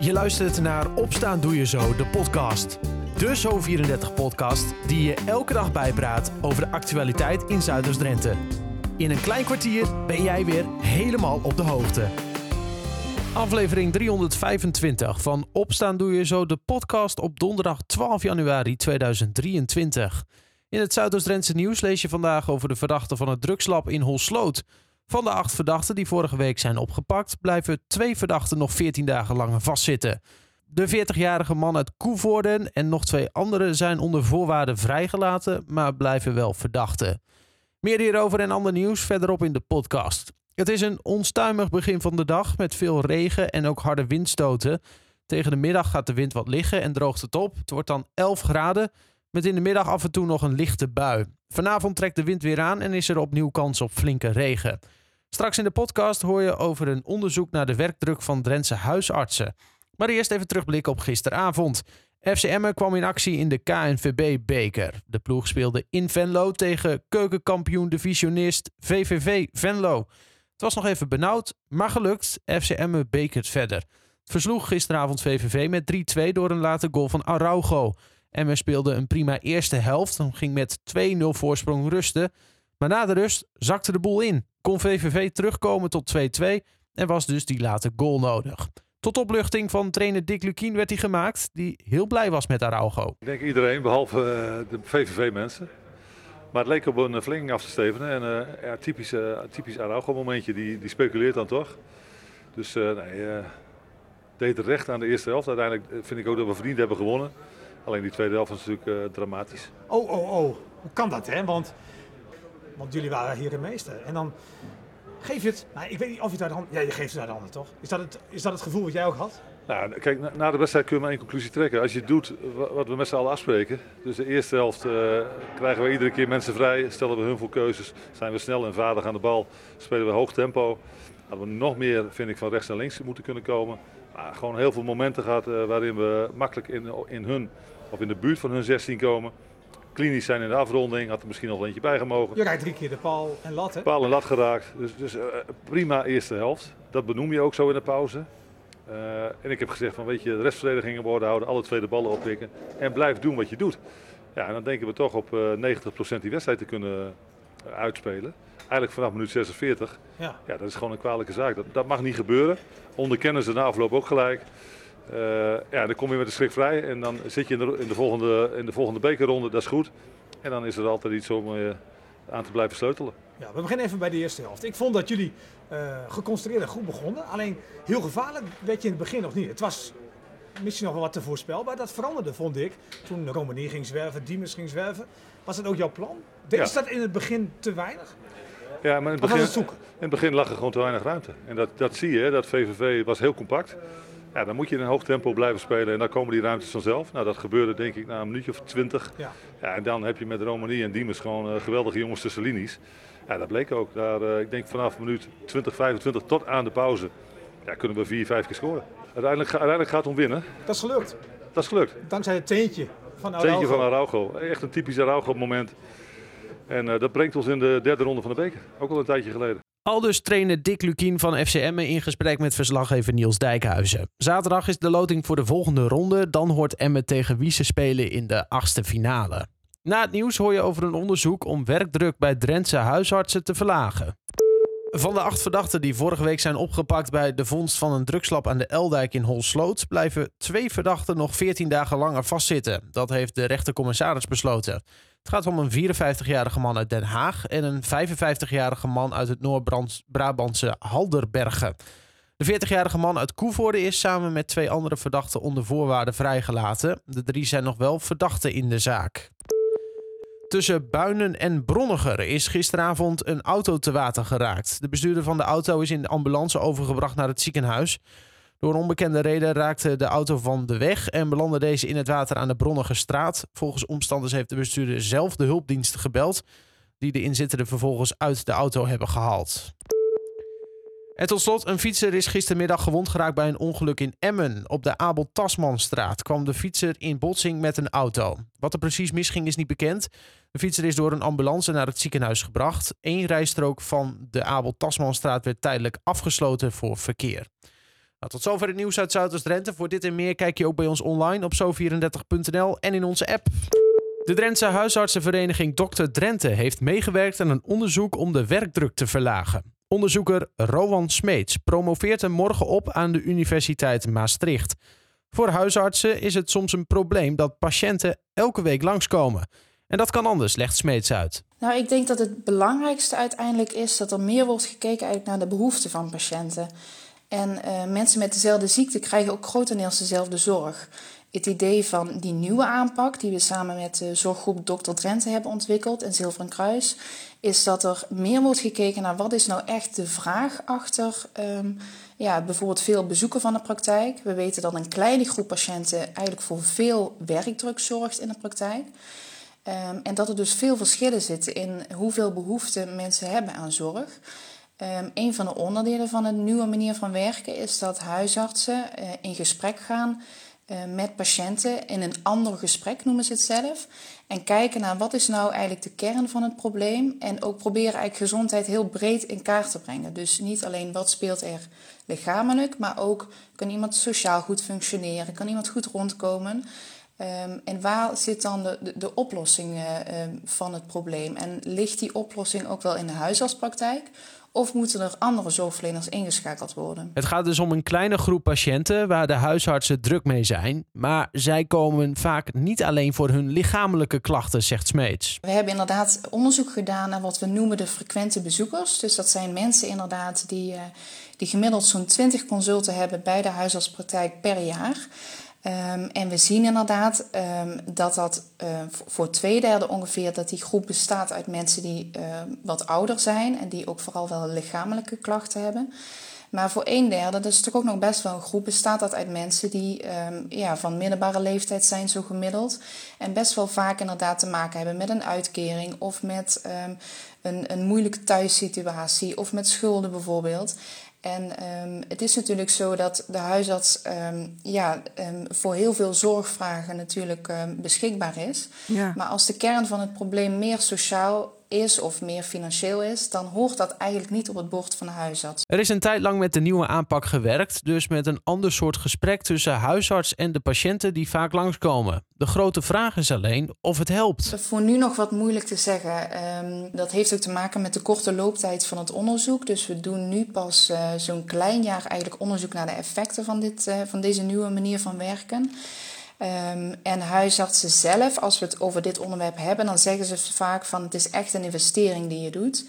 Je luistert naar Opstaan Doe Je Zo, de podcast. De Zo34-podcast die je elke dag bijpraat over de actualiteit in Zuiders-Drenthe. In een klein kwartier ben jij weer helemaal op de hoogte. Aflevering 325 van Opstaan Doe Je Zo, de podcast op donderdag 12 januari 2023. In het Zuidoost-Drentse nieuws lees je vandaag over de verdachte van het drugslab in Holsloot. Van de acht verdachten die vorige week zijn opgepakt, blijven twee verdachten nog 14 dagen lang vastzitten. De 40-jarige man uit Koevoorden en nog twee anderen zijn onder voorwaarden vrijgelaten, maar blijven wel verdachten. Meer hierover en ander nieuws verderop in de podcast. Het is een onstuimig begin van de dag met veel regen en ook harde windstoten. Tegen de middag gaat de wind wat liggen en droogt het op. Het wordt dan 11 graden, met in de middag af en toe nog een lichte bui. Vanavond trekt de wind weer aan en is er opnieuw kans op flinke regen. Straks in de podcast hoor je over een onderzoek naar de werkdruk van Drentse huisartsen. Maar eerst even terugblikken op gisteravond. FCM kwam in actie in de KNVB-beker. De ploeg speelde in Venlo tegen keukenkampioen divisionist VVV Venlo. Het was nog even benauwd, maar gelukt. FCM bekert verder. Het versloeg gisteravond VVV met 3-2 door een late goal van Araujo. We speelde een prima eerste helft en ging met 2-0 voorsprong rusten. Maar na de rust zakte de boel in. Kon VVV terugkomen tot 2-2 en was dus die late goal nodig. Tot opluchting van trainer Dick Lukien werd hij gemaakt, die heel blij was met Araujo. Ik denk iedereen, behalve uh, de VVV-mensen. Maar het leek op een verlenging af te stevenen. En uh, ja, typisch, uh, typisch Araujo-momentje, die, die speculeert dan toch. Dus nee, deed recht aan de eerste helft. Uiteindelijk vind ik ook dat we verdiend hebben gewonnen. Alleen die tweede helft was natuurlijk dramatisch. Oh, oh, oh. Hoe kan dat, hè? Want want jullie waren hier de meester. En dan geef je het. Nou, ik weet niet of je het uit de hand. Ja, je geeft het uit de handen, toch? Is dat het, is dat het gevoel wat jij ook had? Nou, kijk, na, de wedstrijd kun je maar één conclusie trekken. Als je doet wat we met z'n allen afspreken. Dus de eerste helft uh, krijgen we iedere keer mensen vrij. Stellen we hun voor keuzes. Zijn we snel en vaardig aan de bal. Spelen we hoog tempo. Hadden we nog meer, vind ik, van rechts naar links moeten kunnen komen. Maar gewoon heel veel momenten gehad uh, waarin we makkelijk in, in hun of in de buurt van hun 16 komen klinisch zijn in de afronding. Had er misschien nog eentje bij gemogen. Je rijdt drie keer de paal en lat, hè? Paal en lat geraakt. Dus, dus uh, prima eerste helft. Dat benoem je ook zo in de pauze. Uh, en ik heb gezegd van weet je, de restverdediging op orde houden, alle tweede ballen oppikken en blijf doen wat je doet. Ja, en dan denken we toch op uh, 90% die wedstrijd te kunnen uitspelen. Eigenlijk vanaf minuut 46. Ja. ja, dat is gewoon een kwalijke zaak. Dat, dat mag niet gebeuren. Onderkennen ze na afloop ook gelijk. Uh, ja, dan kom je met de schrik vrij en dan zit je in de, in de, volgende, in de volgende bekerronde, dat is goed. En dan is er altijd iets om uh, aan te blijven sleutelen. Ja, we beginnen even bij de eerste helft. Ik vond dat jullie uh, geconcentreerd en goed begonnen. Alleen heel gevaarlijk werd je in het begin nog niet. Het was misschien nog wel wat te voorspelbaar. Dat veranderde, vond ik. Toen Romani ging zwerven, Diemers ging zwerven. Was dat ook jouw plan? Is ja. dat in het begin te weinig? Ja, maar in het, begin, in het begin lag er gewoon te weinig ruimte. En dat, dat zie je, dat VVV was heel compact. Ja, dan moet je in een hoog tempo blijven spelen en dan komen die ruimtes vanzelf. Nou, dat gebeurde denk ik na een minuutje of twintig. Ja. ja. en dan heb je met Romani en Diemers gewoon uh, geweldige jongens tussen linies. Ja, dat bleek ook. Daar, uh, ik denk vanaf minuut 20, 25 tot aan de pauze ja, kunnen we vier, vijf keer scoren. Uiteindelijk, uiteindelijk gaat het om winnen. Dat is gelukt. Dat is gelukt. Dankzij het teentje van Araujo. Teentje van Araujo. Echt een typisch Araujo moment. En uh, dat brengt ons in de derde ronde van de beker. Ook al een tijdje geleden. Aldus trainer Dick Lukien van FCM in gesprek met verslaggever Niels Dijkhuizen. Zaterdag is de loting voor de volgende ronde. Dan hoort Emme tegen wie ze spelen in de achtste finale. Na het nieuws hoor je over een onderzoek om werkdruk bij Drentse huisartsen te verlagen. Van de acht verdachten die vorige week zijn opgepakt bij de vondst van een drugslab aan de Eldijk in Holsloot, blijven twee verdachten nog 14 dagen langer vastzitten. Dat heeft de rechtercommissaris besloten. Het gaat om een 54-jarige man uit Den Haag en een 55-jarige man uit het Noord-Brabantse Halderbergen. De 40-jarige man uit Koevoorde is samen met twee andere verdachten onder voorwaarden vrijgelaten. De drie zijn nog wel verdachten in de zaak. Tussen Buinen en Bronniger is gisteravond een auto te water geraakt. De bestuurder van de auto is in de ambulance overgebracht naar het ziekenhuis. Door een onbekende reden raakte de auto van de weg en belandde deze in het water aan de Bronnigerstraat. Volgens omstanders heeft de bestuurder zelf de hulpdiensten gebeld, die de inzittenden vervolgens uit de auto hebben gehaald. En tot slot, een fietser is gistermiddag gewond geraakt bij een ongeluk in Emmen. Op de Abel Tasmanstraat kwam de fietser in botsing met een auto. Wat er precies misging is niet bekend. De fietser is door een ambulance naar het ziekenhuis gebracht. Eén rijstrook van de Abel Tasmanstraat werd tijdelijk afgesloten voor verkeer. Nou, tot zover het nieuws uit Zuidoost-Drenthe. Voor dit en meer kijk je ook bij ons online op zo34.nl en in onze app. De Drentse huisartsenvereniging Dr. Drenthe heeft meegewerkt aan een onderzoek om de werkdruk te verlagen. Onderzoeker Rowan Smeets promoveert hem morgen op aan de Universiteit Maastricht. Voor huisartsen is het soms een probleem dat patiënten elke week langskomen. En dat kan anders, legt Smeets uit. Nou, ik denk dat het belangrijkste uiteindelijk is dat er meer wordt gekeken naar de behoeften van patiënten. En uh, mensen met dezelfde ziekte krijgen ook grotendeels dezelfde zorg. Het idee van die nieuwe aanpak, die we samen met de zorggroep Dr. Drenthe hebben ontwikkeld en Zilveren Kruis, is dat er meer wordt gekeken naar wat is nou echt de vraag achter um, ja, bijvoorbeeld veel bezoeken van de praktijk. We weten dat een kleine groep patiënten eigenlijk voor veel werkdruk zorgt in de praktijk. Um, en dat er dus veel verschillen zitten in hoeveel behoefte mensen hebben aan zorg. Um, een van de onderdelen van een nieuwe manier van werken is dat huisartsen uh, in gesprek gaan uh, met patiënten in een ander gesprek, noemen ze het zelf. En kijken naar wat is nou eigenlijk de kern van het probleem. En ook proberen eigenlijk gezondheid heel breed in kaart te brengen. Dus niet alleen wat speelt er lichamelijk, maar ook kan iemand sociaal goed functioneren, kan iemand goed rondkomen. Um, en waar zit dan de, de, de oplossing uh, van het probleem? En ligt die oplossing ook wel in de huisartspraktijk? Of moeten er andere zorgverleners ingeschakeld worden? Het gaat dus om een kleine groep patiënten waar de huisartsen druk mee zijn. Maar zij komen vaak niet alleen voor hun lichamelijke klachten, zegt Smeets. We hebben inderdaad onderzoek gedaan naar wat we noemen de frequente bezoekers. Dus dat zijn mensen inderdaad die, uh, die gemiddeld zo'n 20 consulten hebben bij de huisartspraktijk per jaar. Um, en we zien inderdaad um, dat dat uh, voor twee derde ongeveer dat die groep bestaat uit mensen die uh, wat ouder zijn en die ook vooral wel lichamelijke klachten hebben. Maar voor een derde, dat is toch ook nog best wel een groep, bestaat dat uit mensen die um, ja, van middelbare leeftijd zijn, zo gemiddeld. En best wel vaak inderdaad te maken hebben met een uitkering of met een, een moeilijke thuissituatie of met schulden bijvoorbeeld. En um, het is natuurlijk zo dat de huisarts um, ja, um, voor heel veel zorgvragen natuurlijk beschikbaar is. Ja. Maar als de kern van het probleem meer sociaal is of meer financieel is, dan hoort dat eigenlijk niet op het bord van de huisarts. Er is een tijd lang met de nieuwe aanpak gewerkt, dus met een ander soort gesprek tussen huisarts en de patiënten die vaak langskomen. De grote vraag is alleen of het helpt. Voor nu nog wat moeilijk te zeggen. Um, dat heeft ook te maken met de korte looptijd van het onderzoek. Dus we doen nu pas uh, zo'n klein jaar eigenlijk onderzoek naar de effecten van, dit, uh, van deze nieuwe manier van werken. Um, en huisartsen zelf, als we het over dit onderwerp hebben, dan zeggen ze vaak van het is echt een investering die je doet,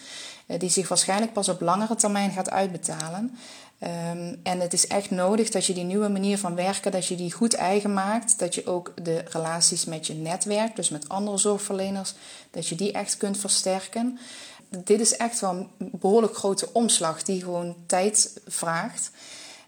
uh, die zich waarschijnlijk pas op langere termijn gaat uitbetalen. Um, en het is echt nodig dat je die nieuwe manier van werken, dat je die goed eigen maakt, dat je ook de relaties met je netwerk, dus met andere zorgverleners, dat je die echt kunt versterken. Dit is echt wel een behoorlijk grote omslag die gewoon tijd vraagt.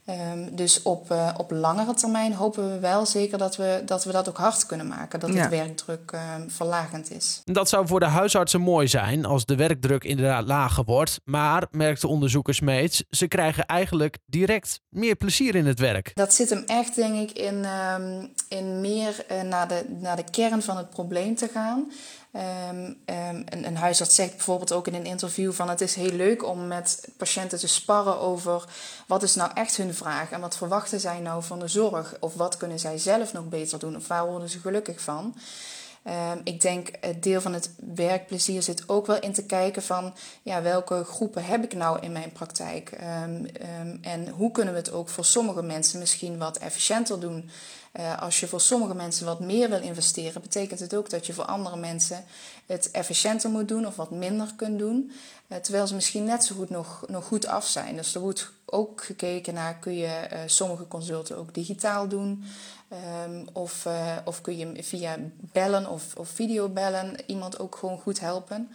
Um, dus op, uh, op langere termijn hopen we wel zeker dat we dat, we dat ook hard kunnen maken. Dat ja. werkdruk uh, verlagend is. Dat zou voor de huisartsen mooi zijn als de werkdruk inderdaad lager wordt. Maar, merkt de onderzoekers Meets, ze krijgen eigenlijk direct meer plezier in het werk. Dat zit hem echt, denk ik, in, um, in meer uh, naar, de, naar de kern van het probleem te gaan. Um, um, een, een huisarts zegt bijvoorbeeld ook in een interview van het is heel leuk om met patiënten te sparren over wat is nou echt hun vraag en wat verwachten zij nou van de zorg of wat kunnen zij zelf nog beter doen of waar worden ze gelukkig van. Um, ik denk het deel van het werkplezier zit ook wel in te kijken van ja, welke groepen heb ik nou in mijn praktijk en hoe kunnen we het ook voor sommige mensen misschien wat efficiënter doen. Uh, als je voor sommige mensen wat meer wil investeren, betekent het ook dat je voor andere mensen het efficiënter moet doen of wat minder kunt doen. Uh, terwijl ze misschien net zo goed nog, nog goed af zijn. Dus er wordt ook gekeken naar, kun je uh, sommige consulten ook digitaal doen? Um, of, of kun je via bellen of, of videobellen iemand ook gewoon goed helpen?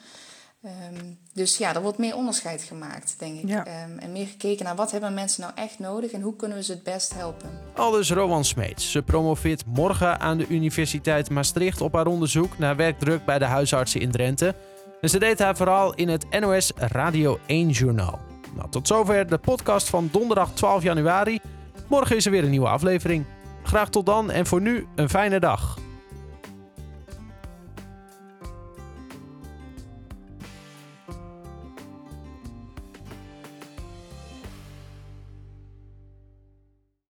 Um, dus ja, er wordt meer onderscheid gemaakt, denk ik. Ja. Um, en meer gekeken naar wat hebben mensen nou echt nodig en hoe kunnen we ze het best helpen. Aldus Rowan Smeets. Ze promoveert morgen aan de Universiteit Maastricht op haar onderzoek naar werkdruk bij de huisartsen in Drenthe. En ze deed haar vooral in het NOS Radio 1 journaal. Nou, tot zover de podcast van donderdag 12 januari. Morgen is er weer een nieuwe aflevering. Graag tot dan en voor nu een fijne dag.